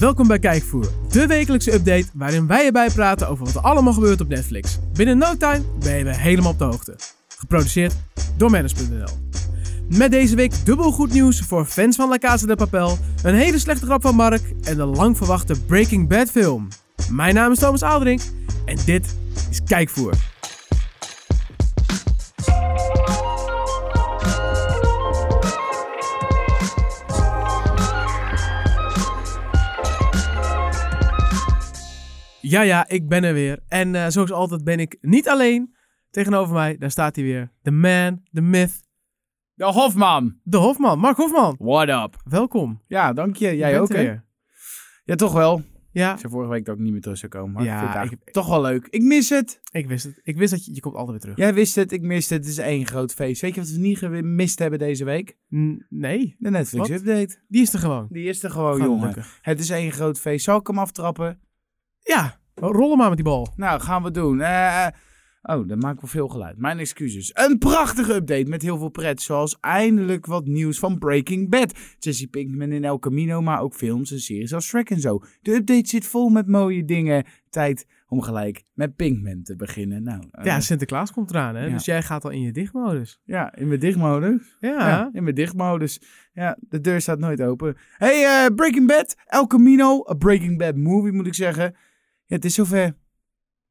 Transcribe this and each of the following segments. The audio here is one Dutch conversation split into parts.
Welkom bij Kijkvoer, de wekelijkse update waarin wij erbij praten over wat er allemaal gebeurt op Netflix. Binnen no time ben je weer helemaal op de hoogte. Geproduceerd door Manus.nl. Met deze week dubbel goed nieuws voor fans van La Casa de Papel, een hele slechte grap van Mark en de lang verwachte Breaking Bad film. Mijn naam is Thomas Aalderink en dit is Kijkvoer. Ja, ja, ik ben er weer. En eh, zoals altijd ben ik niet alleen. Tegenover mij, daar staat hij weer. The man, the myth, De Hofman. de Hofman. Mark Hofman, What up? welkom. Ja, dank je. Jij ook, hè? weer. Ja, toch wel. Ja, Ik zei vorige week dat ik niet meer terug zou komen. Maar Ja, ik vind het eigenlijk ik- toch wel leuk. Ik mis het. ik wist het. Ik wist dat je, je komt altijd weer terug. Jij wist het, ik miste het. Het is één groot feest. Weet je wat we niet gemist hebben deze week? N- nee, De Netflix Wat? update. die is er gewoon. Die is er gewoon, jongen. Het is één groot feest. Zal ik hem aftrappen? Ja, rollen maar met die bal. Nou, gaan we doen. Eh, oh, dat maakt wel veel geluid. Mijn excuses. Een prachtige update met heel veel pret. Zoals eindelijk wat nieuws van Breaking Bad. Jesse Pinkman in El Camino, maar ook films en series als Shrek en zo. De update zit vol met mooie dingen. Tijd om gelijk met Pinkman te beginnen. Nou, eh, Ja, Sinterklaas komt eraan, hè? Ja. Dus jij gaat al in je dichtmodus. ja, in mijn dichtmodus. Ja. Ja, in mijn dichtmodus. Ja, de deur staat nooit open. Hey, eh, Breaking Bad, El Camino, a Breaking Bad movie moet ik zeggen. Ja, het is zover.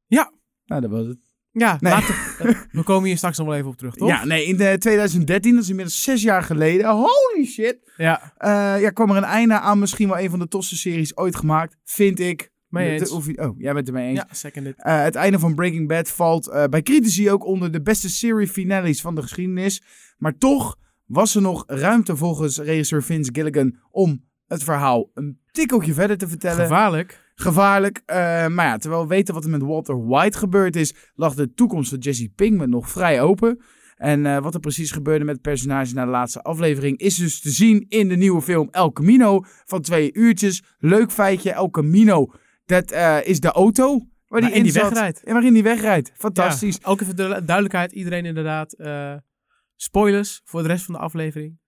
Ja. Nou, dat was het. Ja, Nee. later, we komen hier straks nog wel even op terug, toch? Ja, nee, in de 2013, dat is inmiddels zes jaar geleden. Holy shit. Ja, Eh, ja, kwam er een einde aan misschien wel een van de tofste series ooit gemaakt, vind ik. mee of oh, jij bent het mee eens. Ja, second it. Eh, het einde van Breaking Bad valt eh, bij critici ook onder de beste serie finales van de geschiedenis. Maar toch was er nog ruimte volgens regisseur Vince Gilligan om het verhaal een tikkeltje verder te vertellen. Gevaarlijk. Gevaarlijk. eh, maar ja, terwijl we weten wat er met Walter White gebeurd is, lag de toekomst van Jesse Pinkman nog vrij open. En eh, wat er precies gebeurde met het personage na de laatste aflevering is dus te zien in de nieuwe film El Camino van twee uurtjes. Leuk feitje, El Camino, dat eh, is de auto waar Waarin die in die wegrijdt. En waarin die wegrijdt. Fantastisch. Ja, ook even de duidelijkheid, iedereen inderdaad. spoilers voor de rest van de aflevering.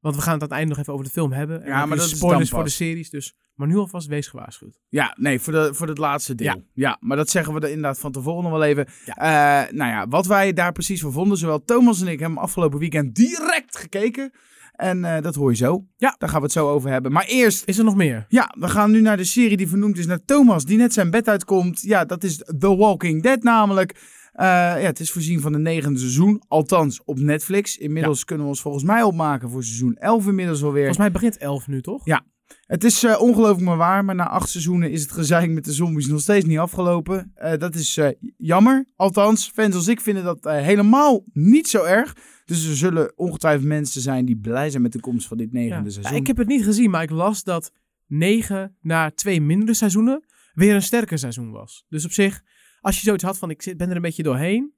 Want we gaan het aan het einde nog even over de film hebben. En Ja, maar dat is spoilers voor de series. Dus, maar nu alvast wees gewaarschuwd. Ja, nee, voor, de, voor het laatste deel. Ja. Ja. maar dat zeggen we er inderdaad van tevoren nog wel even. Eh, nou ja, wat wij daar precies van vonden, zowel Thomas en ik hebben afgelopen weekend direct gekeken. En eh, dat hoor je zo. Ja. Daar gaan we het zo over hebben. Maar eerst, Is er nog meer? ja, we gaan nu naar de serie die vernoemd is naar Thomas, die net zijn bed uitkomt. Ja, dat is The Walking Dead namelijk. Eh, ja, het is voorzien van de negende seizoen, althans op Netflix. Inmiddels kunnen we ons volgens mij opmaken voor seizoen 11 inmiddels alweer. Volgens mij begint 11 nu, toch? Ja. Het is eh, ongelooflijk maar waar, maar na acht seizoenen is het gezeik met de zombies nog steeds niet afgelopen. Eh, dat is eh, jammer. Althans, fans als ik vinden dat helemaal niet zo erg. Dus er zullen ongetwijfeld mensen zijn die blij zijn met de komst van dit Ja. negende Ja, seizoen. ik heb het niet gezien, maar ik las dat 9 na twee mindere seizoenen weer een sterker seizoen was. Dus op zich, als je zoiets had van ik ben er een beetje doorheen.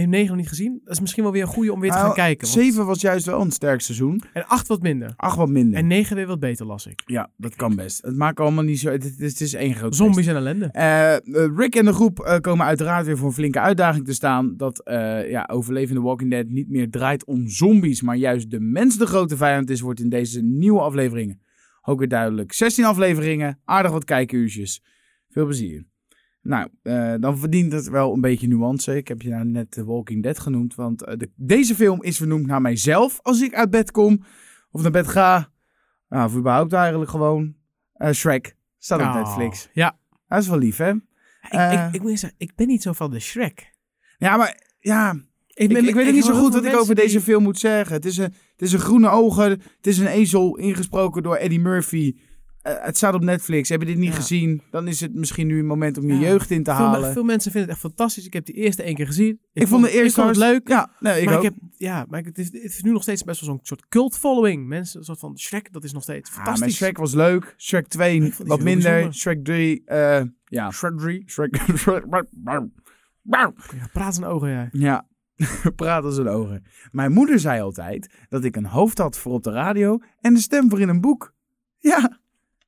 Hebt 9 nog niet gezien. Dat is misschien wel weer een goede om weer te Nou, gaan kijken. want- Zeven was juist wel een sterk seizoen. En 8 wat minder. Acht wat minder. En 9 weer wat beter, las ik. ja, dat kan best. Het maakt allemaal niet zo... Het, het is- één groot Zombies en ellende. Eh, eh, Rick en de groep eh, komen uiteraard weer voor een flinke uitdaging te staan. Dat eh, ja, overlevende Walking Dead niet meer draait om zombies, maar juist de mens de grote vijand is, wordt in deze nieuwe afleveringen ook weer duidelijk. 16 afleveringen, aardig wat kijkuurtjes. Veel plezier. Nou, eh, dan verdient het wel een beetje nuance. Ik heb je nou net The Walking Dead genoemd, want eh, de- deze film is vernoemd naar mijzelf als ik uit bed kom of naar bed ga. Nou, of überhaupt eigenlijk gewoon. Eh, Shrek staat op Oh, Netflix. Ja. Dat is wel lief, hè? Ik, ik, ik moet je zeggen, ik ben niet zo van de Shrek. Ja, maar ja, ik, ben- ik weet niet zo goed wat ik over deze film moet zeggen. Het is, een, het is een groene ogen, het is een ezel ingesproken door Eddie Murphy. Eh, het staat op Netflix. Heb je dit niet Ja. gezien? Dan is het misschien nu een moment om je Ja. jeugd in te Veel, halen. veel mensen vinden het echt fantastisch. Ik heb die eerste één keer gezien. ik, vond de eerste vond het leuk. Ja, nee, ik maar ook. ik heb, ja, maar het, is, het is nu nog steeds best wel zo'n soort cult following. Mensen, een soort van Shrek, dat is nog steeds Ah, fantastisch. Shrek was leuk. Shrek 2 Ik vond die wat minder. bijzonder. Shrek 3, eh, ja. Shrek 3. Shrek, Shrek, Ja, praat zijn ogen, jij. Ja, praat als een ogen. Mijn moeder zei altijd dat ik een hoofd had voor op de radio en een stem voor in een boek. Ja,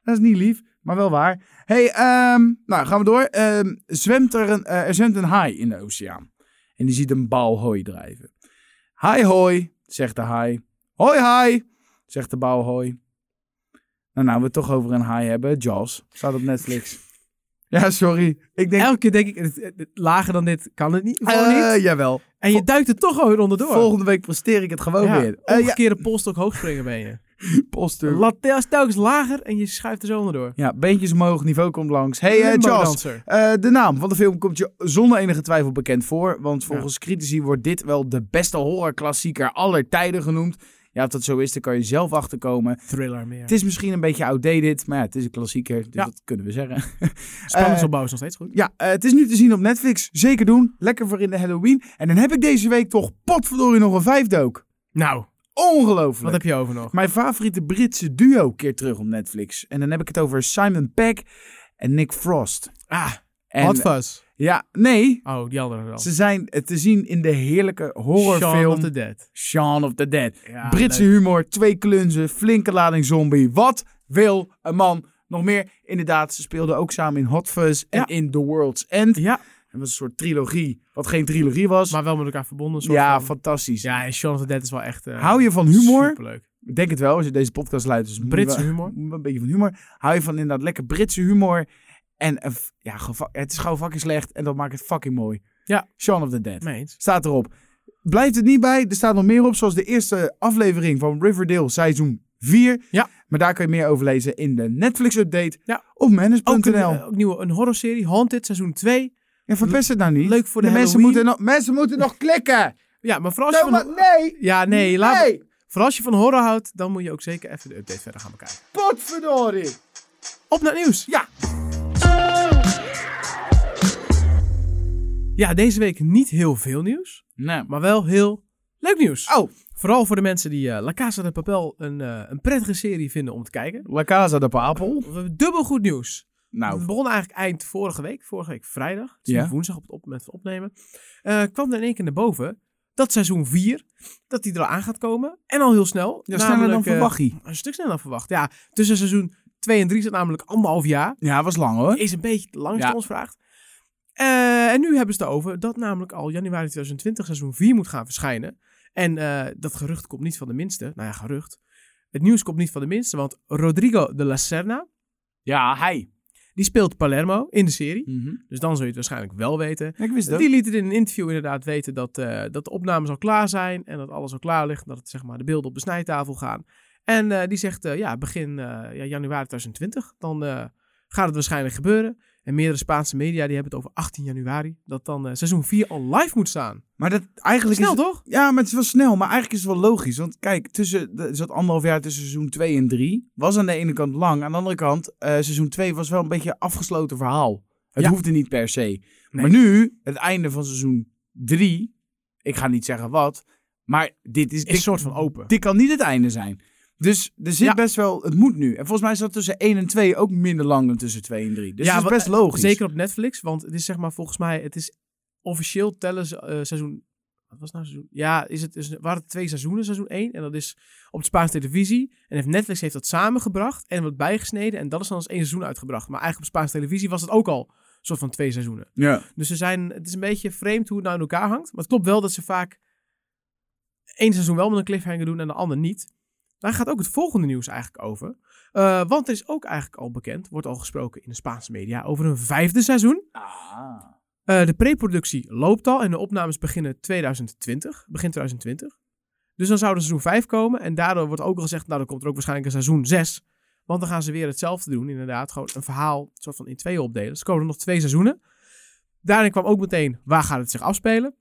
dat is niet lief, maar wel waar. hey, ehm, nou gaan we door. Ehm, zwemt er, een, eh, er zwemt een haai in de oceaan. En die ziet een bal hooi drijven. Hi hoi, zegt de haai. Hoi haai, zegt de bal hooi. Nou, nou we het toch over een high hebben. Jaws. Staat op Netflix. Ja, sorry. Ik denk... Elke keer denk ik, lager dan dit kan het niet. Eh, niet. Jawel. En je duikt er toch gewoon onderdoor. Volgende week presteer ik het gewoon ja, weer. Eh, ja, omgekeerde polstok hoogspringen ben je. poster. Lat tel- telkens lager en je schuift er zo onderdoor. Ja, beentjes omhoog, niveau komt langs. Hey, eh, Jaws. dancer. Eh, de naam van de film komt je zonder enige twijfel bekend voor. Want volgens critici wordt dit wel de beste horrorklassieker aller tijden genoemd. Ja, of dat zo is, daar kan je zelf achterkomen. Thriller meer. Het is misschien een beetje outdated, maar ja, het is een klassieker. Dus Ja. dat kunnen we zeggen. Spanningsopbouw is nog steeds goed. Ja, eh, het is nu te zien op Netflix. Zeker doen. Lekker voor in de Halloween. En dan heb ik deze week toch potverdorie nog een vijfdook. Nou, Ongelooflijk. wat heb je over nog? Mijn favoriete Britse duo keert terug op Netflix. En dan heb ik het over Simon Pegg en Nick Frost. Ah, En, Hot Fuzz. Ja, nee. Oh, die andere wel. Ze zijn te zien in de heerlijke Shaun horrorfilm of the Dead. Shaun of the Dead. Ja, Britse leuk. humor, twee klunzen, flinke lading zombie. Wat wil een man nog meer? Inderdaad, ze speelden ook samen in Hot Fuzz en Ja. in The World's End. Ja, Dat was een soort trilogie, wat geen trilogie was. maar wel met elkaar verbonden. soort ja, van. fantastisch. Ja, en Shaun of the Dead is wel echt... eh, Hou je van humor? Superleuk. Ik denk het wel, als je deze podcast luistert. Dus Britse humor. Een beetje van humor. Hou je van inderdaad lekker Britse humor. En f- ja, het is gewoon fucking slecht en dat maakt het fucking mooi. Ja. Shaun of the Dead. Staat erop. Blijft het niet bij. Er staat nog meer op, zoals de eerste aflevering van Riverdale seizoen 4. Ja. Maar daar kan je meer over lezen in de Netflix-update Ja. op manners.nl. Ook een, eh, ook nieuwe een horrorserie, Haunted, seizoen 2. Ja, verpest het nou niet. Leuk voor de, mensen, moeten nog, mensen moeten nog klikken. Ja, maar vooral als je van... nee. Ja, nee, laat... Vooral als je van horror houdt, dan moet je ook zeker even de update verder gaan bekijken. Potverdorie. Op naar het nieuws. Ja. Ja, deze week niet heel veel nieuws, Nee. maar wel heel leuk nieuws. Oh, Vooral voor de mensen die eh La Casa de Papel een, eh, een prettige serie vinden om te kijken. La Casa de Papel. We hebben dubbel goed nieuws. Nou, We begonnen eigenlijk eind vorige week, vorige week vrijdag. Het is Ja. woensdag op het op- moment van opnemen. Eh, kwam er in één keer naar boven dat seizoen 4, dat die er al aan gaat komen. En al heel snel. ja, sneller dan eh, verwacht je. Een stuk sneller dan verwacht. Ja, tussen seizoen 2 en 3 zit namelijk anderhalf jaar. Ja, was lang hoor. Is een beetje lang, als Ja. ons vraagt. Eh, en nu hebben ze het erover dat namelijk al januari 2020 seizoen 4 moet gaan verschijnen. En dat gerucht komt niet van de minste. Nou ja, gerucht. Het nieuws komt niet van de minste, want Rodrigo de la Serna, Ja, hij. Die speelt Palermo in de serie. Mhm. Dus dan zul je het waarschijnlijk wel weten. Ik wist het. Die liet het in een interview inderdaad weten dat, eh, dat de opnames al klaar zijn. En dat alles al klaar ligt. Dat het, zeg maar, de beelden op de snijtafel gaan. En eh, die zegt, eh, ja, begin ja, januari 2020. Dan gaat het waarschijnlijk gebeuren. En meerdere Spaanse media die hebben het over 18 januari. Dat dan eh, seizoen 4 al live moet staan. Maar dat eigenlijk Snel is... toch? Ja, maar het is wel snel. Maar eigenlijk is het wel logisch. Want kijk, tussen, er zat anderhalf jaar tussen seizoen 2 en 3. Was aan de ene kant lang. Aan de andere kant, eh, seizoen 2 was wel een beetje een afgesloten verhaal. Het Ja. hoefde niet per se. Maar nu, het einde van seizoen 3. Ik ga niet zeggen wat. Maar dit is... Is dit, een soort van open. dit kan niet het einde zijn. Dus er zit Ja. best wel... Het moet nu. En volgens mij is dat tussen 1 en 2 ook minder lang dan tussen 2 en 3. Dus Ja, dat is best logisch. Zeker op Netflix. Want het is zeg maar volgens mij, het is officieel tellen ze eh, seizoen... Wat was nou seizoen? Ja, is het, is, waren het twee seizoenen, seizoen 1. En dat is op de Spaanse televisie. En heeft Netflix heeft dat samengebracht en wat bijgesneden. En dat is dan als één seizoen uitgebracht. Maar eigenlijk op Spaanse televisie was het ook al een soort van twee seizoenen. Ja. Dus ze zijn, het is een beetje vreemd hoe het nou in elkaar hangt. Maar het klopt wel dat ze vaak één seizoen wel met een cliffhanger doen en de ander niet. Daar gaat ook het volgende nieuws eigenlijk over. Eh, want er is ook eigenlijk al bekend, wordt al gesproken in de Spaanse media, over een vijfde seizoen. Ah. Eh, de preproductie loopt al en de opnames beginnen 2020, begin 2020. Dus dan zou er seizoen 5 komen en daardoor wordt ook al gezegd, nou dan komt er ook waarschijnlijk een seizoen 6. Want dan gaan ze weer hetzelfde doen, inderdaad. Gewoon een verhaal soort van in twee opdelen. Dus er komen er nog twee seizoenen. Daarin kwam ook meteen, waar gaat het zich afspelen?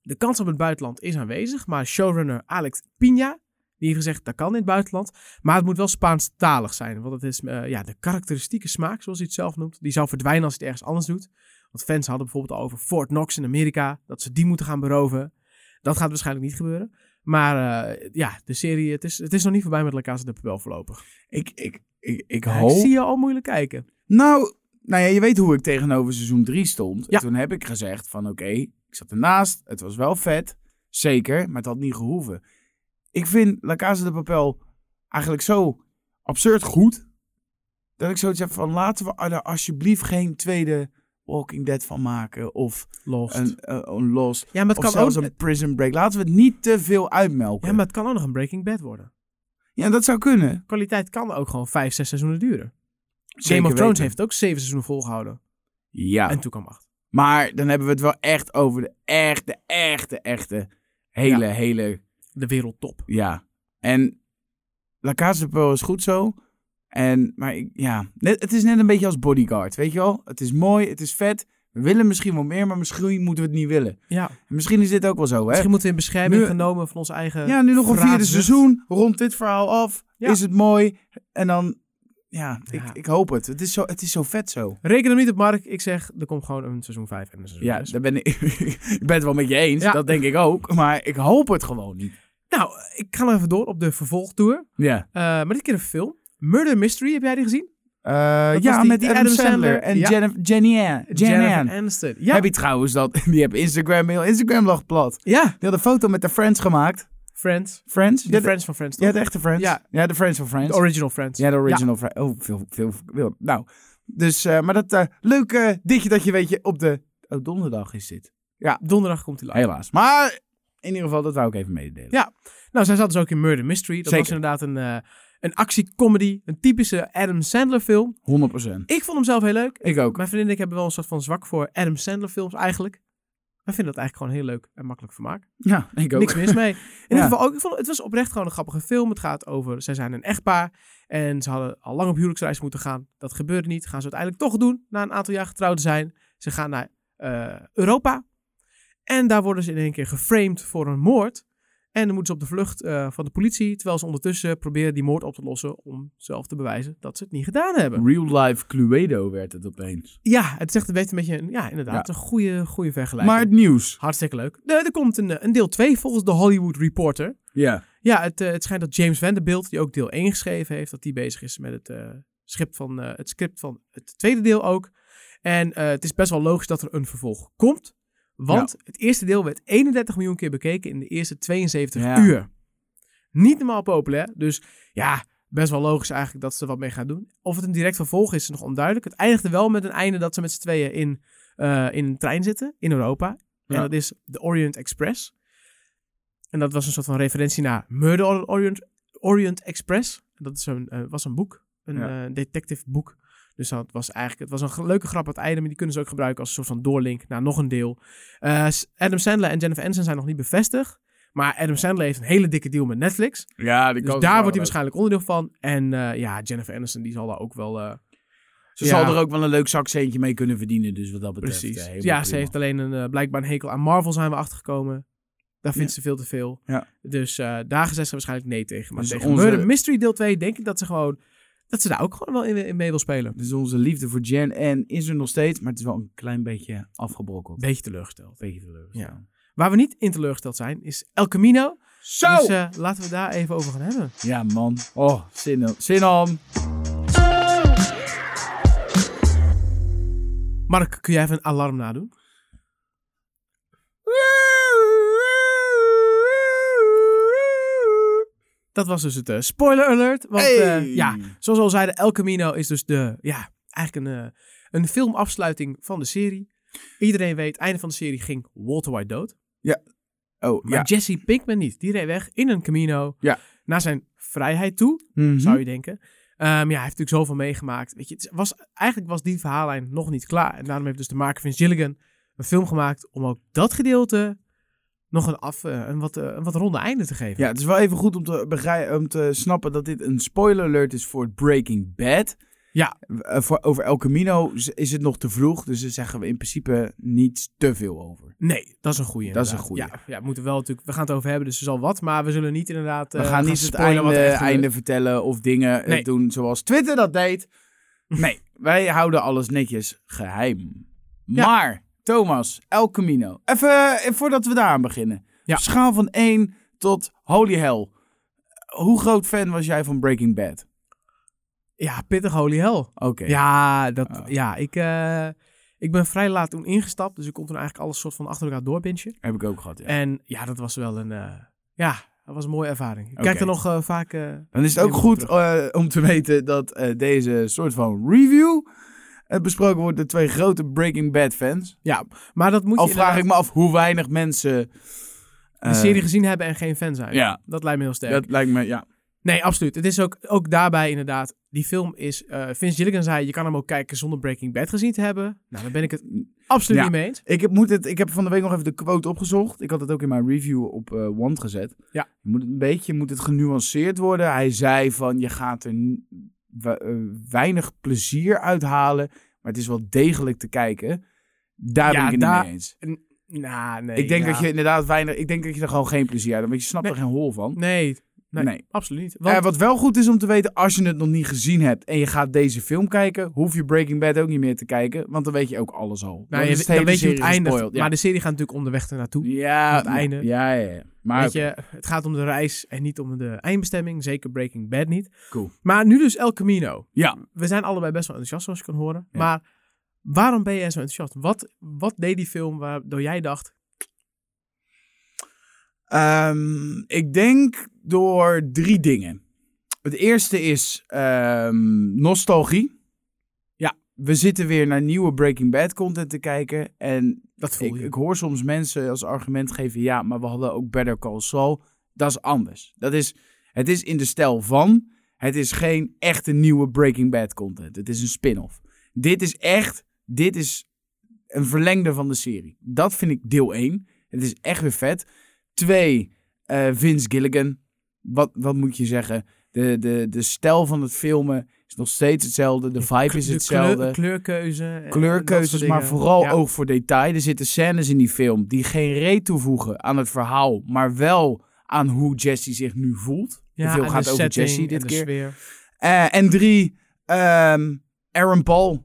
De kans op het buitenland is aanwezig, maar showrunner Alex Pina, die heeft gezegd, dat kan in het buitenland. Maar het moet wel Spaanstalig zijn, want het is eh, ja, de karakteristieke smaak, zoals hij het zelf noemt. Die zou verdwijnen als hij het ergens anders doet. Want fans hadden bijvoorbeeld al over Fort Knox in Amerika, dat ze die moeten gaan beroven. Dat gaat waarschijnlijk niet gebeuren. Maar eh, ja, de serie, het is, het is nog niet voorbij met La Casa de Papel voorlopig. Ik, ik, ik, ik hoop... ik zie je al moeilijk kijken. Nou, nou ja, je weet hoe ik tegenover seizoen 3 stond. Ja. En toen heb ik gezegd van oké, ik zat ernaast. Het was wel vet. Zeker, maar het had niet gehoeven. Ik vind La Casa de Papel eigenlijk zo absurd goed. Dat ik zoiets heb van laten we er alsjeblieft geen tweede Walking Dead van maken. Of Lost. een, eh, een Lost. ja, maar het Of kan zelfs ook, een Prison Break. Laten we het niet te veel uitmelken. ja, maar het kan ook nog een Breaking Bad worden. Ja, dat zou kunnen. Kwaliteit kan ook gewoon vijf, zes seizoenen duren. Zeker Game of Thrones weten. heeft ook zeven seizoenen volgehouden. Ja, En toen kwam acht. maar dan hebben we het wel echt over de echte, echte, echte, hele, hele, De wereldtop. ja. En La Casa de is goed zo. En, maar ik, ja, net, het is net een beetje als Bodyguard, weet je wel? Het is mooi, het is vet. We willen misschien wel meer, maar misschien moeten we het niet willen. Ja. En misschien is dit ook wel zo, hè? Misschien moeten we in bescherming Nu- genomen van ons eigen... Ja, nu nog een vierde seizoen. Rond dit verhaal af. Ja. Is het mooi. En dan, ja, ik, Ja. ik hoop het. Het is, zo, het is zo vet zo. Reken hem niet op, Mark. Ik zeg, er komt gewoon een seizoen 5 en een seizoen Ja, 6. daar ben ik, ik ben het wel met je eens. Ja. Dat denk ik ook. Maar ik hoop het gewoon niet. Nou, ik ga nog even door op de vervolgtour. Ja. Eh, maar dit keer een film. Murder Mystery, heb jij die gezien? Eh, ja, die- met die Adam, Adam Sandler, Sandler. en Ja. Jennifer, Jenny Ann. Jenny Jennifer. Aniston. Ja. Heb je trouwens dat? Die hebben Instagram, heel Instagram lag plat. ja, Die had een foto met de Friends gemaakt. Friends. Friends? De Ja, Friends van Friends, ja, toch? de echte Friends. Ja. ja de Friends van Friends. De original Friends. Ja, de original Friends. Oh, veel, veel, veel. Nou, dus, eh, maar dat leuke ditje dat je weet je op de... Oh, donderdag is dit. Donderdag komt hij live. Helaas. Maar in ieder geval, dat wou ik even mededelen. Ja. Nou, zij zat dus ook in Murder Mystery. Dat was inderdaad een, eh een actiecomedy. Een typische Adam Sandler film. 100%. Ik vond hem zelf heel leuk. Ik ook. Mijn vriendin en ik hebben wel een soort van zwak voor Adam Sandler films eigenlijk. Wij vinden dat eigenlijk gewoon heel leuk en makkelijk vermaak. Ja, ik ook. Niks mis mee. In Ja. ieder geval ook, ik vond, het was oprecht gewoon een grappige film. Het gaat over, zij zijn een echtpaar en ze hadden al lang op huwelijksreis moeten gaan. Dat gebeurde niet. Gaan ze uiteindelijk toch doen, na een aantal jaar getrouwd te zijn. Ze gaan naar eh, Europa en daar worden ze in één keer geframed voor een moord. En dan moeten ze op de vlucht eh, van de politie, terwijl ze ondertussen proberen die moord op te lossen om zelf te bewijzen dat ze het niet gedaan hebben. Real life Cluedo werd het opeens. Ja, het zegt een beetje een beetje, een- ja inderdaad, een goede, goede vergelijking. Maar het nieuws. Hartstikke leuk. Er, er komt een, een deel 2 volgens de Hollywood Reporter. Ja. Ja, het, eh, het schijnt dat James Vanderbilt, die ook deel 1 geschreven heeft, dat die bezig is met het, script, van, het script van het tweede deel ook. En het is best wel logisch dat er een vervolg komt. Want het eerste deel werd 31 miljoen keer bekeken in de eerste 72 Ja. uur. Niet normaal populair. Dus ja, best wel logisch eigenlijk dat ze er wat mee gaan doen. Of het een direct vervolg is, is nog onduidelijk. Het eindigde wel met een einde dat ze met z'n tweeën in, eh, in een trein zitten in Europa. En dat is de Orient Express. En dat was een soort van referentie naar Murder on Orient, Orient Express. Dat is een, eh, was een boek, een Ja. eh, detective boek. Dus dat was eigenlijk, het was een leuke grap aan het einde, maar die kunnen ze ook gebruiken als een soort van doorlink naar nog een deel. Eh, Adam Sandler en Jennifer Aniston zijn nog niet bevestigd. Maar Adam Sandler heeft een hele dikke deal met Netflix. Ja, die Dus daar wordt hij waarschijnlijk onderdeel van. En eh, ja, Jennifer Aniston die zal daar ook wel... eh, Ze Ja. zal er ook wel een leuk zakcentje mee kunnen verdienen. Dus wat dat betreft. precies. ja, ze heeft alleen een, blijkbaar een hekel aan Marvel zijn we achtergekomen. Daar vindt ze veel te veel. Ja. Dus daar gezegd ze waarschijnlijk nee tegen. Maar Dus tegen onze- Murder Mystery deel 2 denk ik dat ze gewoon... Dat ze daar ook gewoon wel in, in mee wil spelen. Dus onze liefde voor Jen en is er nog steeds. Maar het is wel een klein beetje afgebrokkeld. Beetje teleurgesteld. beetje teleurgesteld. Ja. Waar we niet in teleurgesteld zijn, is El Camino. Zo! Dus eh, laten we daar even over gaan hebben. Ja, man. Oh, zin, zin aan. Mark, kun jij even een alarm nadoen? Dat was dus het eh, spoiler alert. Want eh, Hey! ja, zoals we al zeiden, El Camino is dus de, ja, eigenlijk een, eh, een filmafsluiting van de serie. Iedereen weet, einde van de serie ging Walter White dood. Oh, Maar ja. Jesse Pinkman niet. Die reed weg in een Camino Ja. naar zijn vrijheid toe, Mhm. zou je denken. Ehm, ja, hij heeft natuurlijk zoveel meegemaakt. Weet je, het was, eigenlijk was die verhaallijn nog niet klaar. En daarom heeft dus de maker Vince Gilligan een film gemaakt om ook dat gedeelte nog een, af, eh, een, wat, eh, een wat ronde einde te geven. Ja, het is wel even goed om te, begrijpen, om te snappen dat dit een spoiler alert is voor Breaking Bad. Ja. Eh, voor, over El Camino is- het nog te vroeg, dus daar zeggen we in principe niet te veel over. Nee, dat is een goede. Dat is een goeie. Ja, ja, we moeten wel natuurlijk. We gaan het over hebben, dus er zal wat. Maar we zullen niet inderdaad. We gaan niet het einde, einde vertellen of dingen Nee. doen zoals Twitter dat deed. Nee, wij houden alles netjes geheim. Ja. Maar, Thomas, El Camino. Even eh, voordat we daaraan beginnen. Ja. Schaal van 1 tot holy hell. Hoe groot fan was jij van Breaking Bad? Ja, pittig holy hell. Oké. Ja, dat, Oh. ja ik, eh, ik ben vrij laat toen ingestapt. Dus ik kon toen eigenlijk alles soort van achter elkaar doorbintje. Heb ik ook gehad, ja. En ja, dat was wel een. eh, ja, dat was een mooie ervaring. Ik kijk er nog eh, vaak. eh, Dan is het ook goed om te weten dat deze soort van review besproken wordt door twee grote Breaking Bad fans. ja, maar dat moet Al je vraag ik me af hoe weinig mensen... de eh, serie gezien hebben en geen fan zijn. Ja, Dat lijkt me heel sterk. dat lijkt me, ja. Nee, absoluut. Het is ook, ook daarbij inderdaad. Die film is. eh Vince Gilligan zei: je kan hem ook kijken zonder Breaking Bad gezien te hebben. Nou, daar ben ik het absoluut Ja. niet mee eens. Ik heb, moet het, ik heb van de week nog even de quote opgezocht. Ik had het ook in mijn review op eh Want gezet. Ja. Moet het een beetje moet het genuanceerd worden. Hij zei van je gaat er eh, weinig plezier uithalen, maar het is wel degelijk te kijken. Daar Ja, ben ik het daar- niet mee eens. Nou, nee. ik denk ja. dat je inderdaad weinig. Ik denk dat je er gewoon geen plezier uit hebt, want je snapt Nee. er geen hol van. Nee, nee, Nee. absoluut niet. Want, Eh, wat wel goed is om te weten, als je het nog niet gezien hebt en je gaat deze film kijken, hoef je Breaking Bad ook niet meer te kijken, want dan weet je ook alles al. nou, Dan je, dan weet je het ja. Maar de serie gaat natuurlijk onderweg ernaartoe. Ja, het einde. Ja, ja, ja. Maar Weet je, het gaat om de reis en niet om de eindbestemming. Zeker Breaking Bad niet. Cool. Maar nu dus El Camino. Ja. We zijn allebei best wel enthousiast, zoals je kan horen. Ja. Maar waarom ben jij zo enthousiast? Wat, wat deed die film waardoor jij dacht... Ehm, ik denk door drie dingen. Het eerste is ehm, nostalgie. Ja. We zitten weer naar nieuwe Breaking Bad content te kijken. En Dat voel ik, je. ik hoor soms mensen als argument geven: ja, maar we hadden ook Better Call Saul. Dat is anders. Dat is, het is in de stijl van. Het is geen echte nieuwe Breaking Bad content. Het is een spin-off. Dit is echt. Dit is een verlengde van de serie. Dat vind ik deel 1. Het is echt weer vet. Twee, eh, Vince Gilligan. Wat, wat moet je zeggen? De, de, de stijl van het filmen is nog steeds hetzelfde. De vibe is De hetzelfde kleur- kleurkeuze. kleurkeuzes, maar vooral Ja. ook voor detail. Er zitten scènes in die film die geen reet toevoegen aan het verhaal, maar wel aan hoe Jesse zich nu voelt. Ja, de film gaat over Jesse dit keer. Eh, en drie, ehm, Aaron Paul,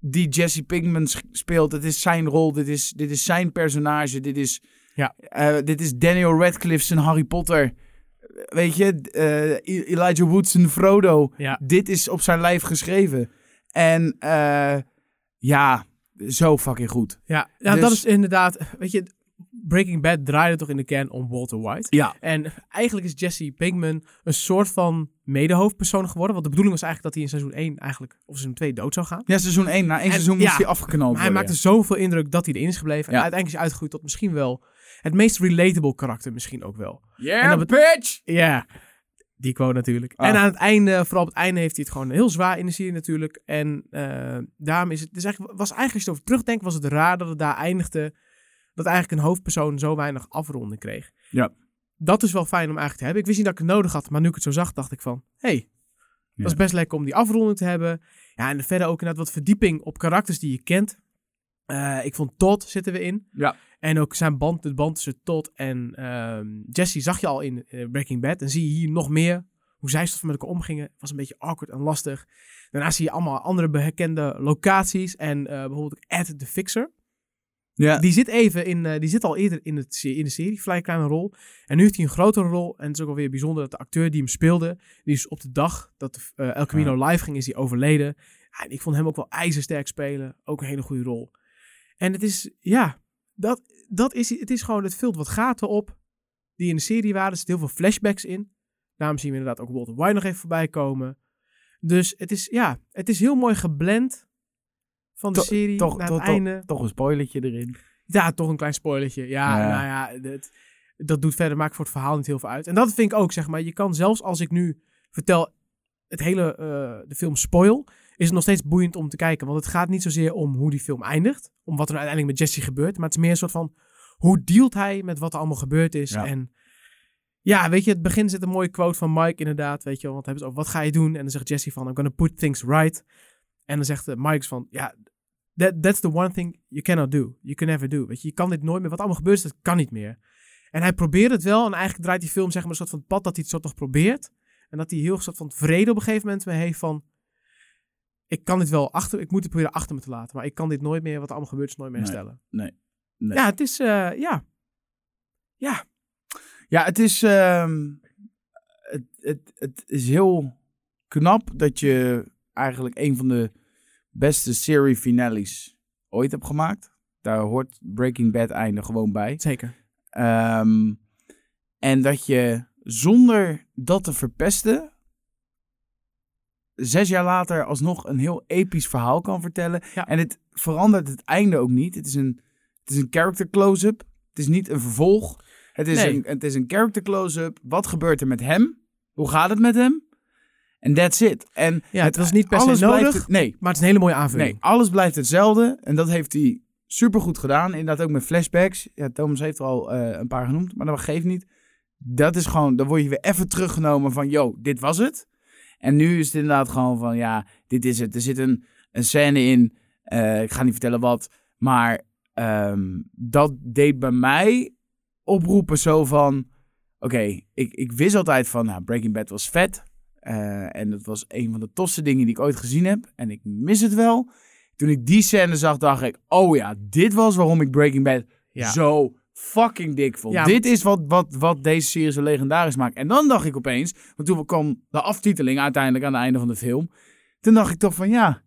die Jesse Pinkman speelt. Het is zijn rol, dit is, dit is zijn personage, dit is, Ja. eh, dit is Daniel Radcliffe zijn Harry Potter. Weet je, E- Elijah Wood zijn Frodo. Ja. Dit is op zijn lijf geschreven. En eh, ja, zo fucking goed. Ja, ja Dus- dat is inderdaad... Weet je, Breaking Bad draaide toch in de kern om Walter White. Ja. En eigenlijk is Jesse Pinkman een soort van medehoofdpersoon geworden. Want de bedoeling was eigenlijk dat hij in seizoen 1 eigenlijk, of seizoen 2 dood zou gaan. Ja, seizoen 1. Na één En- seizoen moest ja, hij afgeknald Maar hij maakte zoveel indruk dat hij erin is gebleven. En uiteindelijk is hij uitgegroeid tot misschien wel het meest relatable karakter misschien ook wel. Dat bitch! Ja, die quote natuurlijk. Ah. En aan het einde, vooral op het einde, heeft hij het gewoon heel zwaar in de serie natuurlijk. En eh, daarom is het, dus eigenlijk, was eigenlijk als je erover terugdenkt, was het raar dat het daar eindigde. Dat eigenlijk een hoofdpersoon zo weinig afronding kreeg. Ja. Dat is wel fijn om eigenlijk te hebben. Ik wist niet dat ik het nodig had, maar nu ik het zo zag, dacht ik van, hé, hey, Ja. dat is best lekker om die afronding te hebben. Ja, en verder ook inderdaad wat verdieping op karakters die je kent. Eh, ik vond Todd zitten we in. Ja. En ook zijn band, de band tussen Todd en ehm, Jesse zag je al in eh, Breaking Bad. En zie je hier nog meer hoe zij met elkaar omgingen. was een beetje awkward en lastig. Daarna zie je allemaal andere bekende locaties. En eh, bijvoorbeeld Ed the Fixer. Ja. Die zit even in, die zit al eerder in, het, in de serie, vrij kleine rol. En nu heeft hij een grotere rol. En het is ook alweer bijzonder dat de acteur die hem speelde, die is op de dag dat de, El Camino live ging, is hij overleden. En ik vond hem ook wel ijzersterk spelen. Ook een hele goede rol. En het is, ja, dat, dat is, het is gewoon, het vult wat gaten op die in de serie waren. Er zitten heel veel flashbacks in. Daarom zien we inderdaad ook Walter White nog even voorbij komen. Dus het is, ja, het is heel mooi geblend van de To- serie toch, naar het einde. toch een spoilertje erin. Ja, toch een klein spoilertje. Ja, Ja. nou ja, dat, dat doet verder, maakt voor het verhaal niet heel veel uit. En dat vind ik ook, zeg maar. Je kan zelfs als ik nu vertel het hele, eh, de film spoil, is het nog steeds boeiend om te kijken. Want het gaat niet zozeer om hoe die film eindigt, om wat er uiteindelijk met Jesse gebeurt, maar het is meer een soort van, hoe dealt hij met wat er allemaal gebeurd is. Ja. En ja, weet je, het begin zit een mooie quote van Mike inderdaad, weet je wel. Want hebben ze over, wat ga je doen? En dan zegt Jesse van, I'm gonna put things right. En dan zegt eh, Mike van, ja, that, that's the one thing you cannot do. You can never do. Weet je, je kan dit nooit meer. Wat allemaal gebeurt, is, dat kan niet meer. En hij probeert het wel. En eigenlijk draait die film zeg maar een soort van pad dat hij het soort nog probeert. En dat hij heel soort van vrede op een gegeven moment mee heeft van... Ik kan dit wel achter... Ik moet het proberen achter me te laten. Maar ik kan dit nooit meer, wat er allemaal gebeurt, is nooit meer herstellen. Nee. Nee. Ja, het is... eh, ja. Ja. Ja, het is, ehm, het, het, het is heel knap dat je eigenlijk een van de beste serie finales ooit hebt gemaakt. Daar hoort Breaking Bad einde gewoon bij. Zeker. Ehm, en dat je zonder dat te verpesten, zes jaar later alsnog een heel episch verhaal kan vertellen. Ja. En het verandert het einde ook niet. Het is een, het is een character close-up. Het is niet een vervolg. Het is, Nee. een, het is een character close-up. Wat gebeurt er met hem? Hoe gaat het met hem? En that's it. En Ja, het was niet per se nodig. het- nee, Maar het is een hele mooie aanvulling. nee, alles blijft hetzelfde. En dat heeft hij supergoed gedaan. Inderdaad ook met flashbacks. Ja, Thomas heeft er al eh, een paar genoemd, maar dat geeft niet. Dat is gewoon, dan word je weer even teruggenomen van, yo, dit was het. En nu is het inderdaad gewoon van, ja, dit is het. Er zit een, een scène in, eh, ik ga niet vertellen wat, maar ehm, dat deed bij mij oproepen zo van, oké, ik, ik wist altijd van, nou, Breaking Bad was vet. Eh, en dat was een van de tofste dingen die ik ooit gezien heb. En ik mis het wel. Toen ik die scène zag, dacht ik, oh ja, dit was waarom ik Breaking Bad Ja. zo fucking dik vond. Ja, dit is wat, wat, wat deze serie zo legendarisch maakt. En dan dacht ik opeens, want toen kwam de aftiteling uiteindelijk aan het einde van de film. Toen dacht ik toch van, ja,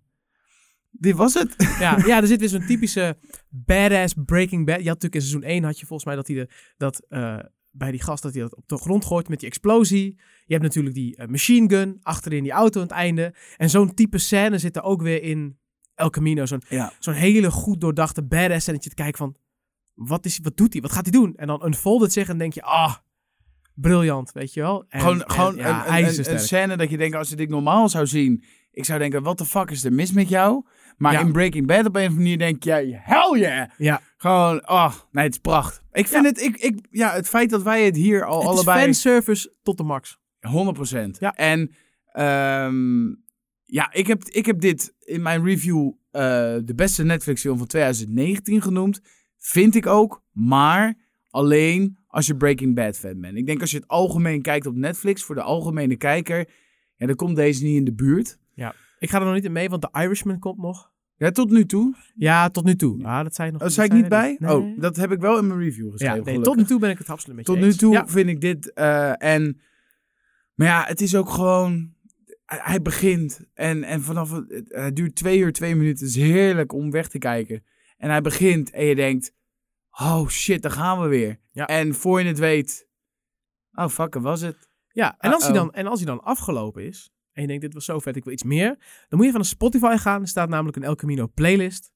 dit was het. Ja, ja, er zit weer zo'n typische badass Breaking Bad. Je had natuurlijk in seizoen 1 had je volgens mij dat hij de, dat eh, bij die gast dat hij dat op de grond gooit met die explosie. Je hebt natuurlijk die eh, machine gun achterin die auto aan het einde. En zo'n type scène zit er ook weer in El Camino. Zo'n Ja. zo'n hele goed doordachte badass scène dat je te kijken van wat, is, wat doet hij? Wat gaat hij doen? En dan unfold het zich en denk je, ah, briljant, weet je wel. En, gewoon en, gewoon ja, een, een, een, scène dat je denkt, als je dit normaal zou zien, ik zou denken, wat de fuck is er mis met jou? Maar Ja. in Breaking Bad op een of andere manier denk je, hell yeah! Ja, Gewoon, oh, nee, het is pracht. Ik vind het, ik, ik, ja, het feit dat wij het hier al het allebei... is fanservice tot de max. 100%. Ja. En ehm, ja, ik heb, ik heb dit in mijn review eh, de beste Netflix film van 2019 genoemd. Vind ik ook, maar alleen als je Breaking Bad fan bent. Ik denk als je het algemeen kijkt op Netflix, voor de algemene kijker, ja, dan komt deze niet in de buurt. Ik ga er nog niet in mee, want The Irishman komt nog. Ja, tot nu toe. Ja, tot nu toe. Ah, dat zei je nog. Dat zei ik niet je bij? Nee. Oh, dat heb ik wel in mijn review ja, geschreven. nee, gelukkig. tot nu toe ben ik het absoluut met je Tot nu toe Ja, vind ik dit. eh, en, maar ja, het is ook gewoon. Hij, begint en, en vanaf het, het- het duurt twee uur, twee minuten. Het is heerlijk om weg te kijken. En hij begint en je denkt: Oh shit, daar gaan we weer. Ja. En voor je het weet. Oh fuck, was het. ja en, als hij dan, en als hij dan afgelopen is en je denkt, dit was zo vet, ik wil iets meer. Dan moet je van de Spotify gaan. Er staat namelijk een El Camino playlist.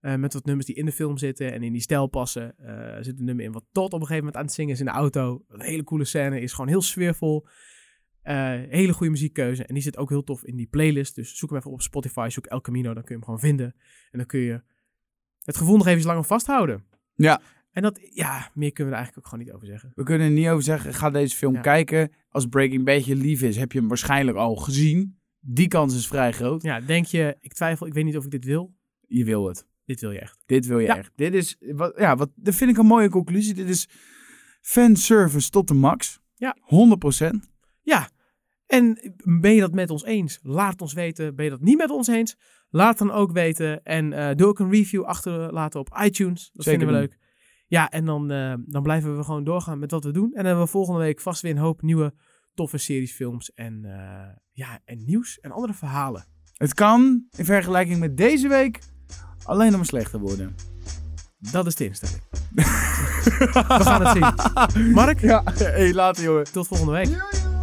eh, met wat nummers die in de film zitten en in die stijl passen. Eh, er zit een nummer in wat tot op een gegeven moment aan het zingen is in de auto. Een hele coole scène, is gewoon heel sfeervol. Eh, hele goede muziekkeuze. En die zit ook heel tof in die playlist. Dus zoek hem even op Spotify, zoek El Camino, dan kun je hem gewoon vinden. En dan kun je het gevoel nog even langer vasthouden. Ja. En dat, ja, meer kunnen we er eigenlijk ook gewoon niet over zeggen. We kunnen er niet over zeggen. Ga deze film Ja. kijken. Als Breaking Bad je lief is, heb je hem waarschijnlijk al gezien. Die kans is vrij groot. Ja, denk je, ik twijfel, ik weet niet of ik dit wil. Je wil het. Dit wil je echt. Dit wil je Ja. echt. Dit is, wat, ja, wat, dat vind ik een mooie conclusie. Dit is fanservice tot de max. Ja. 100%. Ja, en ben je dat met ons eens? Laat het ons weten. Ben je dat niet met ons eens? Laat dan ook weten. En eh, doe ook een review achterlaten op iTunes. Dat Zeker vinden we doen. leuk. Ja, en dan, eh, dan blijven we gewoon doorgaan met wat we doen. En dan hebben we volgende week vast weer een hoop nieuwe toffe series, films en, eh, ja, en nieuws en andere verhalen. Het kan, in vergelijking met deze week, alleen nog maar slechter worden. Dat is de instelling. we gaan het zien. Mark, Ja, hey, later jongen. tot volgende week. Doei.